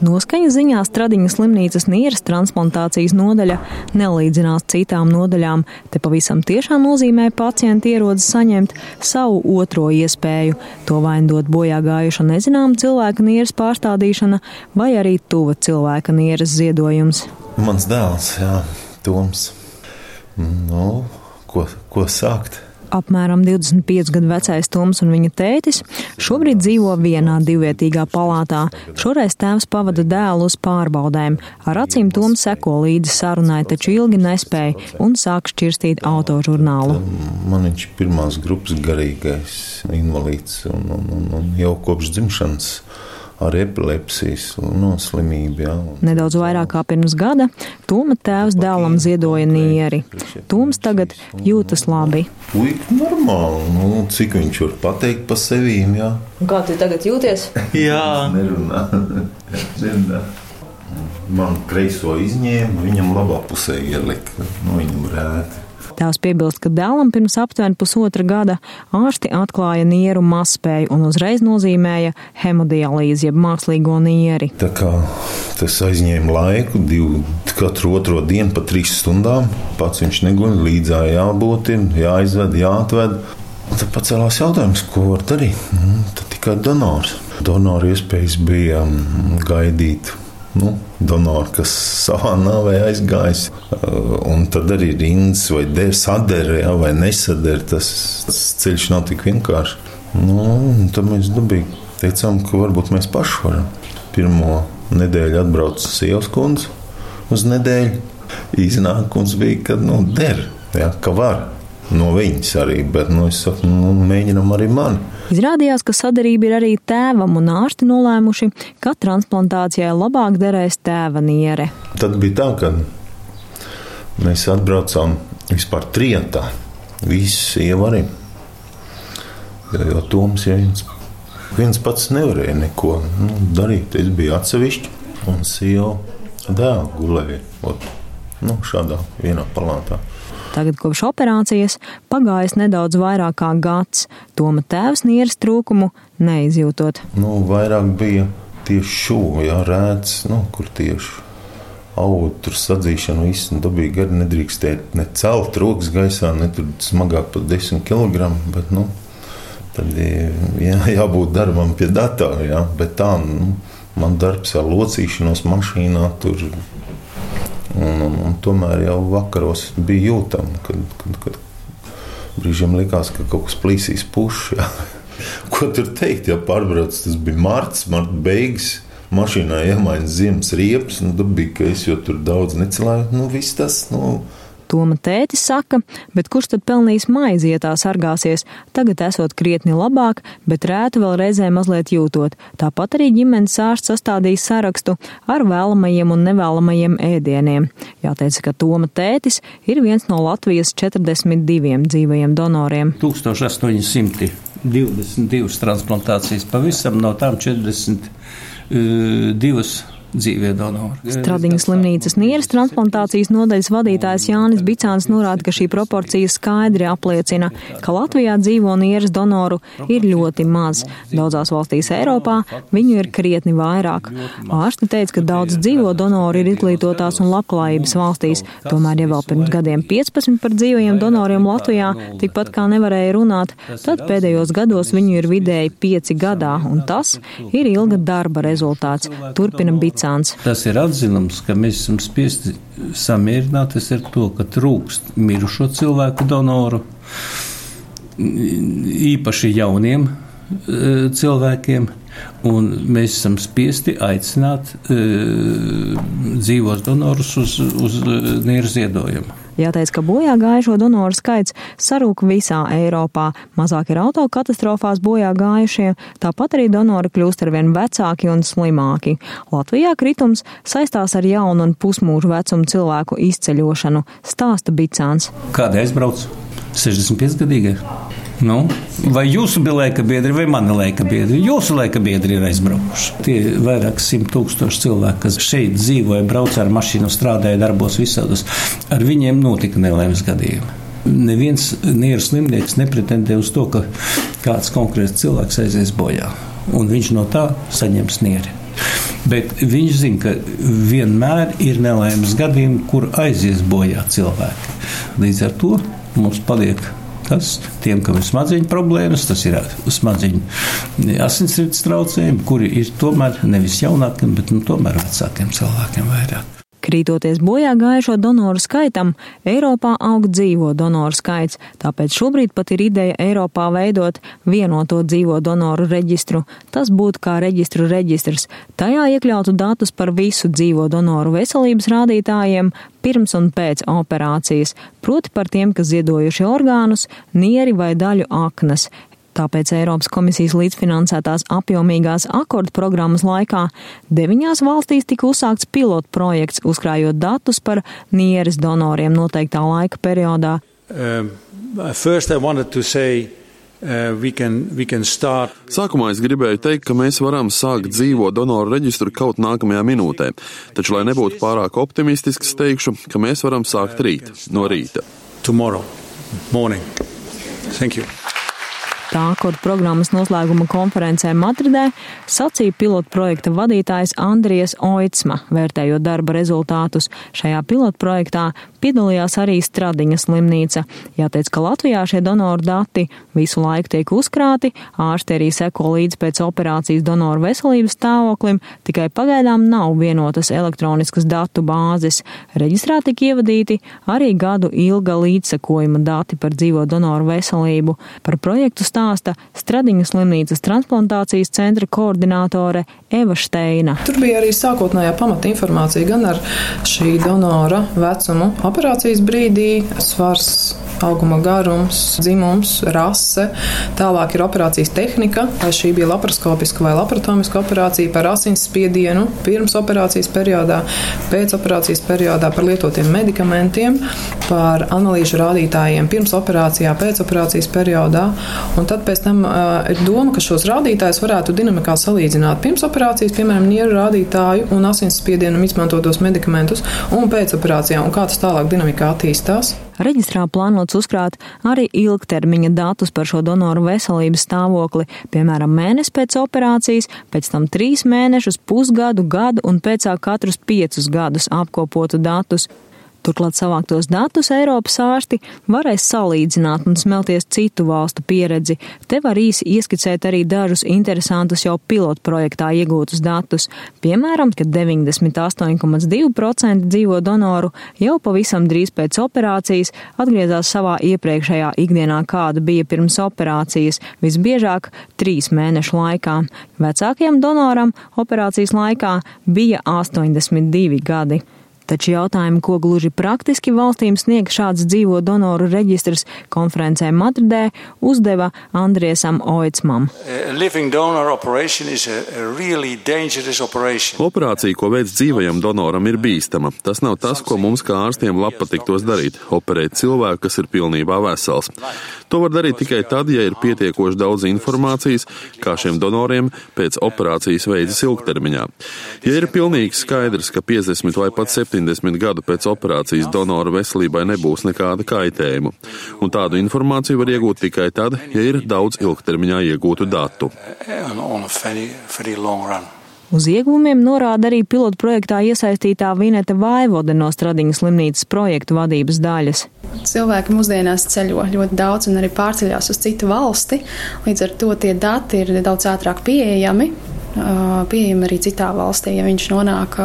Noskaņas ziņā Stradiņas slimnīcas nieres transplantācijas nodaļa nelīdzinās citām nodaļām. Te pavisam tiešām nozīmē pacienti ierodas saņemt savu otro iespēju. To vaindot bojā gājuša nezinām cilvēka nieres pārstādīšana vai arī tuva cilvēka nieres ziedojums. Mans dēls, Jā, Toms. Nu, ko, ko sākt? Apmēram 25 gadu vecais Toms un viņa tētis, šobrīd dzīvo vienā divvietīgā palātā. Šoreiz tēvs pavada dēlu uz pārbaudēm. Ar acīm Toms seko līdzi sarunai, taču ilgi nespēja un sāk šķirstīt autožurnālu. Man viņš ir pirmās grupas garīgais invalīds un, un, un, un jau kopš dzimšanas ar epilepsijas no slimību. Jā. Nedaudz vairāk kā pirms gada Toma tēvs dēlam ziedoja nieri. Toms tagad jūtas labi. Puika normāli, nu, cik viņš var pateikt par sevi. Kā tu tagad jūties? jā, nerunā. nerunā. Man kreiso izņēma, viņam labā pusē ielika. Nu, viņam rēti. Tēvs piebilst, ka dēlam pirms aptuveni pusotra gada ārsti atklāja nieru mazspēju un uzreiz nozīmēja hemodialīzi, jeb mākslīgo nieri. Tā kā tas aizņēma laiku, divu, katru otro dienu pa trīs stundām. Pats viņš neguļ, līdzā jābūt, jāizved, jāatved. Tad pacēlās jautājums, ko var darīt. Nu, tad tikai donors. Donoru iespējas bija mm, gaidīt nu, donori, kas savā nāvē aizgājis. Un tad arī rindas vai sadara, ja, vai nesadara. Tas, tas ceļš nav tik vienkāršs. Nu, tad mēs dabīgi teicām, ka varbūt mēs paši varam. Pirmo nedēļu atbrauc sievas kundze uz nedēļu. Iznākums bija, ka nu, der, ja, ka var no viņas arī, bet nu, es saku, nu, mēģinam arī mani. Izrādījās, ka sadarība ir arī tēvam, un ārsti nolēmuši, ka transplantācijai labāk derēs tēva niere. Tad bija tā, ka mēs atbraucām vispār trietā. Visi ievari. Jo, jo Toms ja viens, viens pats nevarēja neko nu, darīt. Es biju atsevišķi, un sieva dēls gulēja ot, nu, šādā vienā palātā. Tagad kopš operācijas pagājis nedaudz vairāk kā gads, Toma tēvs nieres trūkumu neizjūtot. Nu, vairāk bija tieši šūnu, jā, rēts, nu, kur tieši augu sadzīšanu visu nu, dabīgi gari nedrīkstēt ne celt rokas gaisā, ne tur smagāk par 10 kg, bet, nu, tad jā, jābūt darbam pie datora, jā, bet tā, nu, man darbs ar locīšanos mašīnā tur Un, un, un tomēr jau vakaros bija jūtama, kad, kad, kad brīžiem likās, ka kaut kas plīsīs pušs. Ko tur teikt, ja pārbrauc, tas bija marts, marta beigas. Mašīnā iemaiņas ziemas riepas, nu, bija, ka es jau tur daudz necelēju. Nu, viss tas, nu, Toma tētis saka, bet kurš tad pelnīs maizi, ja tā sargāsies, tagad esot krietni labāk, bet rētu vēl reizē mazliet jūtot. Tāpat arī ģimenes ārsts sastādīs sarakstu ar vēlamajiem un nevēlamajiem ēdieniem. Jāteic, ka Toma tētis ir viens no Latvijas 42 dzīvajiem donoriem. 1822 transplantācijas pavisam no tām 42 dzīvie donori. Stradiņas slimnīcas nieres transplantācijas nodaļas vadītājs Jānis Bicāns norāda, ka šī proporcija skaidri apliecina, ka Latvijā dzīvo nieres donoru ir ļoti maz. Daudzās valstīs Eiropā viņu ir krietni vairāk. Ārsti teica, ka daudz dzīvo donoru ir izglītotās un labklājības valstīs, tomēr ja vēl pirms gadiem 15 par dzīvajiem donoriem Latvijā tikpat kā nevarēja runāt, tad pēdējos gados viņu ir vidēji 5 gadā, un tas ir ilga darba rezultāts. Turpina Bicāns. Nicāns. Tas ir atzinums, ka mēs esam spiesti samierināties ar to, ka trūkst mirušo cilvēku donoru, īpaši jauniem e, cilvēkiem, un mēs esam spiesti aicināt e, dzīvos donorus uz, uz nieru ziedojumu. Jāteic, ka bojā gājušo donoru skaits sarūk visā Eiropā. Mazāk ir autokatastrofās bojā gājušie, tāpat arī donori kļūst arvien vecāki un slimāki. Latvijā kritums saistās ar jaunu un pusmūžu vecumu cilvēku izceļošanu, stāsta Bicāns. Kādēļ aizbrauc? 65 gadīgie. Nu, vai jūsu bija laika biedri vai mani laika biedri? Jūsu laika biedri ir aizbraukuši. Tie vairāk simt tūkstoši cilvēki, kas šeit dzīvoja, brauca ar mašīnu, strādāja darbos visādus, ar viņiem notika nelēmas gadījumi. Neviens nieru slimnieks nepretendē uz to, ka kāds konkrēts cilvēks aizies bojā, un viņš no tā saņems nieri. Bet viņš zina, ka vienmēr ir nelaimes gadījumi, kur aizies bojā cilvēki. Līdz ar to mums paliek tas, tiem, kam ir smadzeņu problēmas, tas ir smadzeņu asinsrites traucējumi, kuri ir tomēr nevis jaunākiem, bet nu, tomēr vecākiem cilvēkiem vairāk. Krītoties bojā gājušo donoru skaitam, Eiropā aug dzīvo donoru skaits, tāpēc šobrīd pat ir ideja Eiropā veidot vienoto dzīvo donoru reģistru. Tas būtu kā reģistru reģistrs. Tajā iekļautu datus par visu dzīvo donoru veselības rādītājiem pirms un pēc operācijas, proti par tiem, kas ziedojuši orgānus, nieri vai daļu aknas. Tāpēc Eiropas komisijas līdzfinansētās apjomīgās akordu programmas laikā deviņās valstīs tika uzsākts pilotu projekts, uzkrājot datus par nieres donoriem noteiktā laika periodā. Um, say, Uh, we can, we can start... Sākumā es gribēju teikt, ka mēs varam sākt dzīvo donoru reģistru kaut nākamajā minūtē, taču, lai nebūtu pārāk optimistisks, teikšu, ka mēs varam sākt rīt, no rīta. Tomorrow morning. Thank you. Tā, kur programmas noslēguma konferencē Madridē sacīja pilotu projekta vadītājs Andries Oitsma, vērtējot darba rezultātus. Šajā pilotu projektā piedalījās arī Stradiņa slimnīca. Jāteic, ka Latvijā šie donoru dati visu laiku tiek uzkrāti, ārsti arī seko līdz pēc operācijas donoru veselības stāvoklim, tikai pagaidām nav vienotas elektroniskas datu bāzes. Reģistrā tika ievadīti arī gadu ilga līdzsekojuma dati par dzīvo donoru veselību. Par projektu stāsta Stradiņu slimnīcas transplantācijas centra koordinātore Eva Steina. Tur bija arī sākotnējā pamata informācija gan ar šī donora vecumu operācijas brīdī, svars auguma garums, dzimums, rase. Tālāk ir operācijas tehnika, vai šī bija laparoskopiska vai laparatomiska operācija par asinsspiedienu pirms operācijas periodā, pēc operācijas periodā, par lietotiem medikamentiem, par analīžu rādītājiem pirms operācijā, pēc operācijas periodā. Un tad pēc tam uh, ir doma, ka šos rādītājus varētu dinamikā salīdzināt pirms operācijas, piemēram, nieru rādītāju un asinsspiedienam izmantotos medikamentus un pēc operācijām, un kā tas tālāk dinamikā attīstās. Reģistrā plānots uzkrāt arī ilgtermiņa datus par šo donoru veselības stāvokli, piemēram, mēnesi pēc operācijas, pēc tam trīs mēnešus, pusgadu, gadu un pēc tā katrus piecus gadus apkopotu datus. Turklāt savāktos datus Eiropas ārsti varēs salīdzināt un smelties citu valstu pieredzi. Te var īsi ieskicēt arī dažus interesantus jau pilotu projektā iegūtus datus. Piemēram, ka 98,2% dzīvo donoru jau pavisam drīz pēc operācijas atgriezās savā iepriekšējā ikdienā, kāda bija pirms operācijas, visbiežāk trīs mēnešu laikā. Vecākajam donoram operācijas laikā bija 82 gadi. Taču jautājumu, ko gluži praktiski valstīm snieg šāds dzīvo donoru reģistrs, konferencē Madridē uzdeva Andriesam Oicmam. Operācija, ko veids dzīvajam donoram, ir bīstama. Tas nav tas, ko mums kā ārstiem labpatiktos darīt - operēt cilvēku, kas ir pilnībā vesels. To var darīt tikai tad, ja ir pietiekoši daudz informācijas, kā šiem donoriem pēc operācijas veicas ilgtermiņā. Ja ir pilnīgi skaidrs, ka 50 vai pat 70 70 gadu pēc operācijas donora veselībai nebūs nekāda kaitējuma, un tādu informāciju var iegūt tikai tad, ja ir daudz ilgtermiņā iegūtu datu. Uz iegūmiem norāda arī pilotu projektā iesaistītā Vineta Vaivode no Stradiņas slimnīcas projektu vadības daļas. Cilvēki mūsdienās ceļo ļoti daudz un arī pārceļās uz citu valsti, līdz ar to tie dati ir daudz ātrāk pieejami, pieejami arī citā valstī, ja viņš nonāk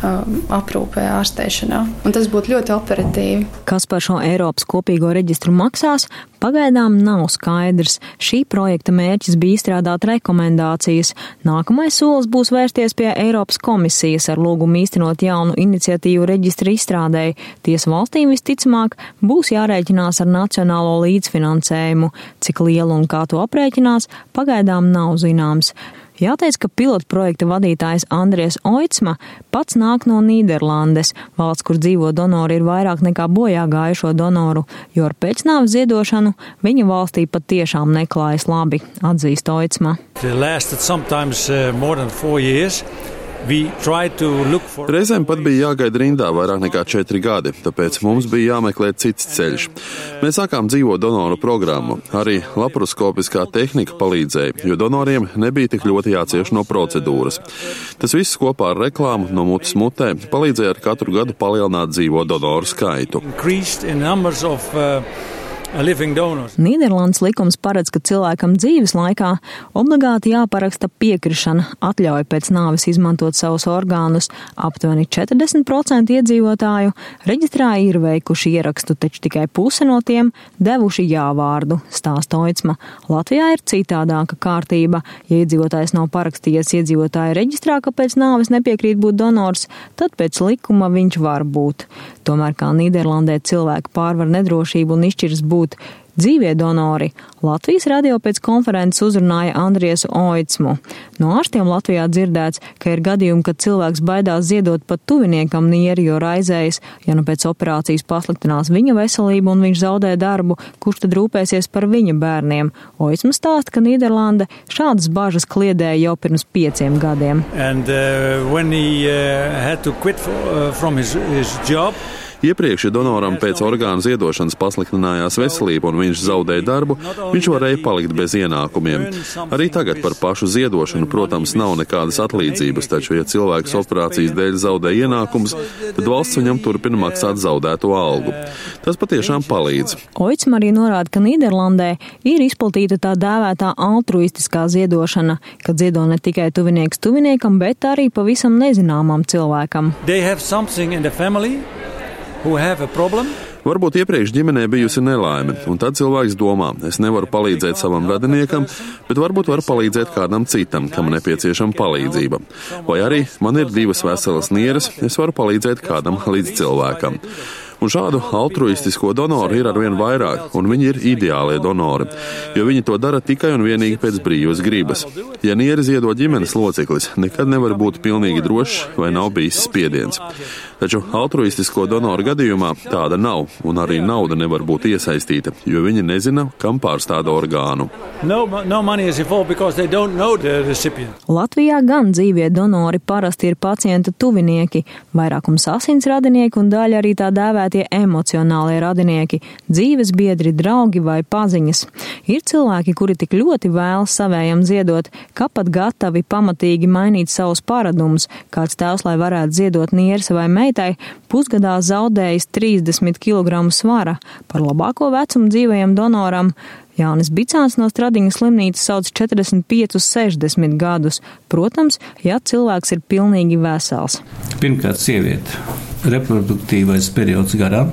aprūpē, ārstēšanā. Un tas būtu ļoti operatīvi. Kas par šo Eiropas kopīgo reģistru maksās, pagaidām nav skaidrs. Šī projekta mērķis bija izstrādāt rekomendācijas. Nākamais solis būs vērsties pie Eiropas komisijas ar lūgumu īstenot jaunu iniciatīvu reģistru izstrādēji. Tiesa valstīm visticamāk būs jārēķinās ar nacionālo līdzfinansējumu. Cik lielu un kā to aprēķinās, pagaidām nav zināms. Jāteic, ka pilotu projekta vadītājs Andries Oitsma pats nāk no Nīderlandes, valsts, kur dzīvo donori ir vairāk nekā bojā gājušo donoru, jo ar pēcnāvas ziedošanu viņa valstī pat tiešām neklājas labi, atzīst Oitsma. Reizēm pat bija jāgaida rindā vairāk nekā četri gadi, tāpēc mums bija jāmeklē cits ceļš. Mēs sākām dzīvot donoru programmu. Arī laparoskopiskā tehnika palīdzēja, jo donoriem nebija tik ļoti jācieš no procedūras. Tas viss kopā ar reklāmu no mutes mutē palīdzēja ar katru gadu palielināt dzīvo donoru skaitu. Nīderlandes likums paredz, ka cilvēkam dzīves laikā obligāti jāparaksta piekrišana atļauja pēc nāves izmantot savus orgānus. Aptuveni 40% iedzīvotāju reģistrā ir veikuši ierakstu, taču tikai puse no tiem devuši jāvārdu, stāsta Oicma. Latvijā ir citādāka kārtība. Ja iedzīvotājs nav parakstījies iedzīvotāja reģistrā, ka pēc nāves nepiekrīt būt donors, tad pēc likuma viņš var būt. Tomēr kā Nīderlandē cilvēki pārvar nedrošību un izšķiras būt būt dzīvie donori, Latvijas radio pēc konferences uzrunāja Andriesu Oicmu. No ārstiem Latvijā dzirdēts, ka ir gadījumi, kad cilvēks baidās ziedot pat tuviniekam nieri, jo raizējas, ja nu pēc operācijas pasliktinās viņa veselība un viņš zaudē darbu, kurš tad rūpēsies par viņa bērniem. Oicms stāsta, ka Nīderlande šādas bažas kliedēja jau pirms pieciem gadiem. And, uh, Iepriekš, donoram pēc orgānu ziedošanas pasliktinājās veselība un viņš zaudēja darbu, viņš varēja palikt bez ienākumiem. Arī tagad par pašu ziedošanu, protams, nav nekādas atlīdzības, taču, ja cilvēks operācijas dēļ zaudē ienākumus, tad valsts viņam turpina maksāt zaudēto algu. Tas patiešām palīdz. Oicam arī norāda, ka Nīderlandē ir izplatīta tā dēvētā altruistiskā ziedošana, kad ziedo ne tikai tuvinieks tuviniekam, bet arī pavisam nezināmam cilvēkam. Varbūt iepriekš ģimenē bijusi nelaime, un tad cilvēks domā, es nevaru palīdzēt savam radiniekam, bet varbūt varu palīdzēt kādam citam, kam nepieciešama palīdzība. Vai arī man ir divas veselas nieres, es varu palīdzēt kādam līdzcilvēkam. Un šādu altruistisko donoru ir arvien vairāk, un viņi ir ideālie donori, jo viņi to dara tikai un vienīgi pēc brīvas gribas. Ja nieri ziedo ģimenes loceklis, nekad nevar būt pilnīgi drošs vai nav bijis spiediens. Taču altruistisko donoru gadījumā tāda nav, un arī nauda nevar būt iesaistīta, jo viņi nezina, kam pārstāda orgānu. No, no Latvijā gan dzīvie donori parasti ir pacienta tuvinieki, vairākums asins radinieki un daļa arī tā dēvēta tie emocionālie radinieki, dzīves biedri, draugi vai paziņas. Ir cilvēki, kuri tik ļoti vēlas savējam ziedot, ka pat gatavi pamatīgi mainīt savus paradumus. Kāds tēvs, lai varētu ziedot nieres vai meitai, pusgadā zaudējis 30 kg svara. Par labāko vecumu dzīvajam donoram Jānis Bicāns no Stradiņas slimnīcas sauc 45, 60 gadus. Protams, ja cilvēks ir pilnīgi vesels. Pirmkārt, sieviete. Reproduktīvais periods garām.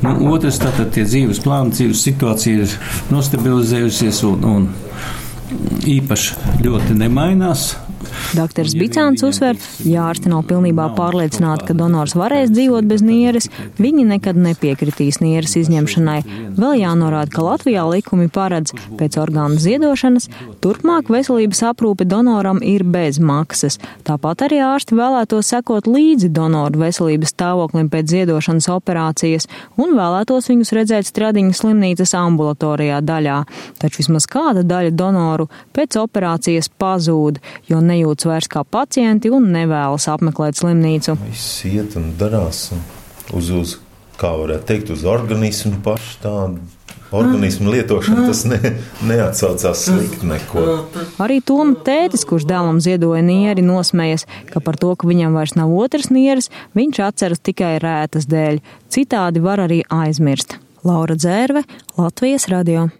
Nu, otrs, tātad tie dzīves plāni, dzīves situācija ir nostabilizējusies un, un īpaši ļoti nemainās. Dr. Bicāns uzsver, ja ārsti nav pilnībā pārliecināti, ka donors varēs dzīvot bez nieres, viņi nekad nepiekritīs nieres izņemšanai. Vēl jānorāda, ka Latvijā likumi paredz pēc orgānu ziedošanas, turpmāk veselības aprūpe donoram ir bez maksas. Tāpat arī ārsti vēlētos sekot līdzi donoru veselības stāvoklim pēc ziedošanas operācijas un vēlētos viņus redzēt Stradiņas slimnīcas ambulatorijā daļā. Taču vismaz kāda daļa donoru pēc operācijas pazūd, jo nejūtas vairs kā pacienti un nevēlas apmeklēt slimnīcu. Viss iet un darās un uz, uz, kā varētu teikt, uz organismu pašu tādu. Organismu lietošana tas ne, neatsaucās slikti neko. Arī Toma tētis, kurš dēlam ziedoja nieri, nosmējas, ka par to, ka viņam vairs nav otras nieres, viņš atceras tikai rētas dēļ. Citādi var arī aizmirst. Laura Dzērve, Latvijas radio.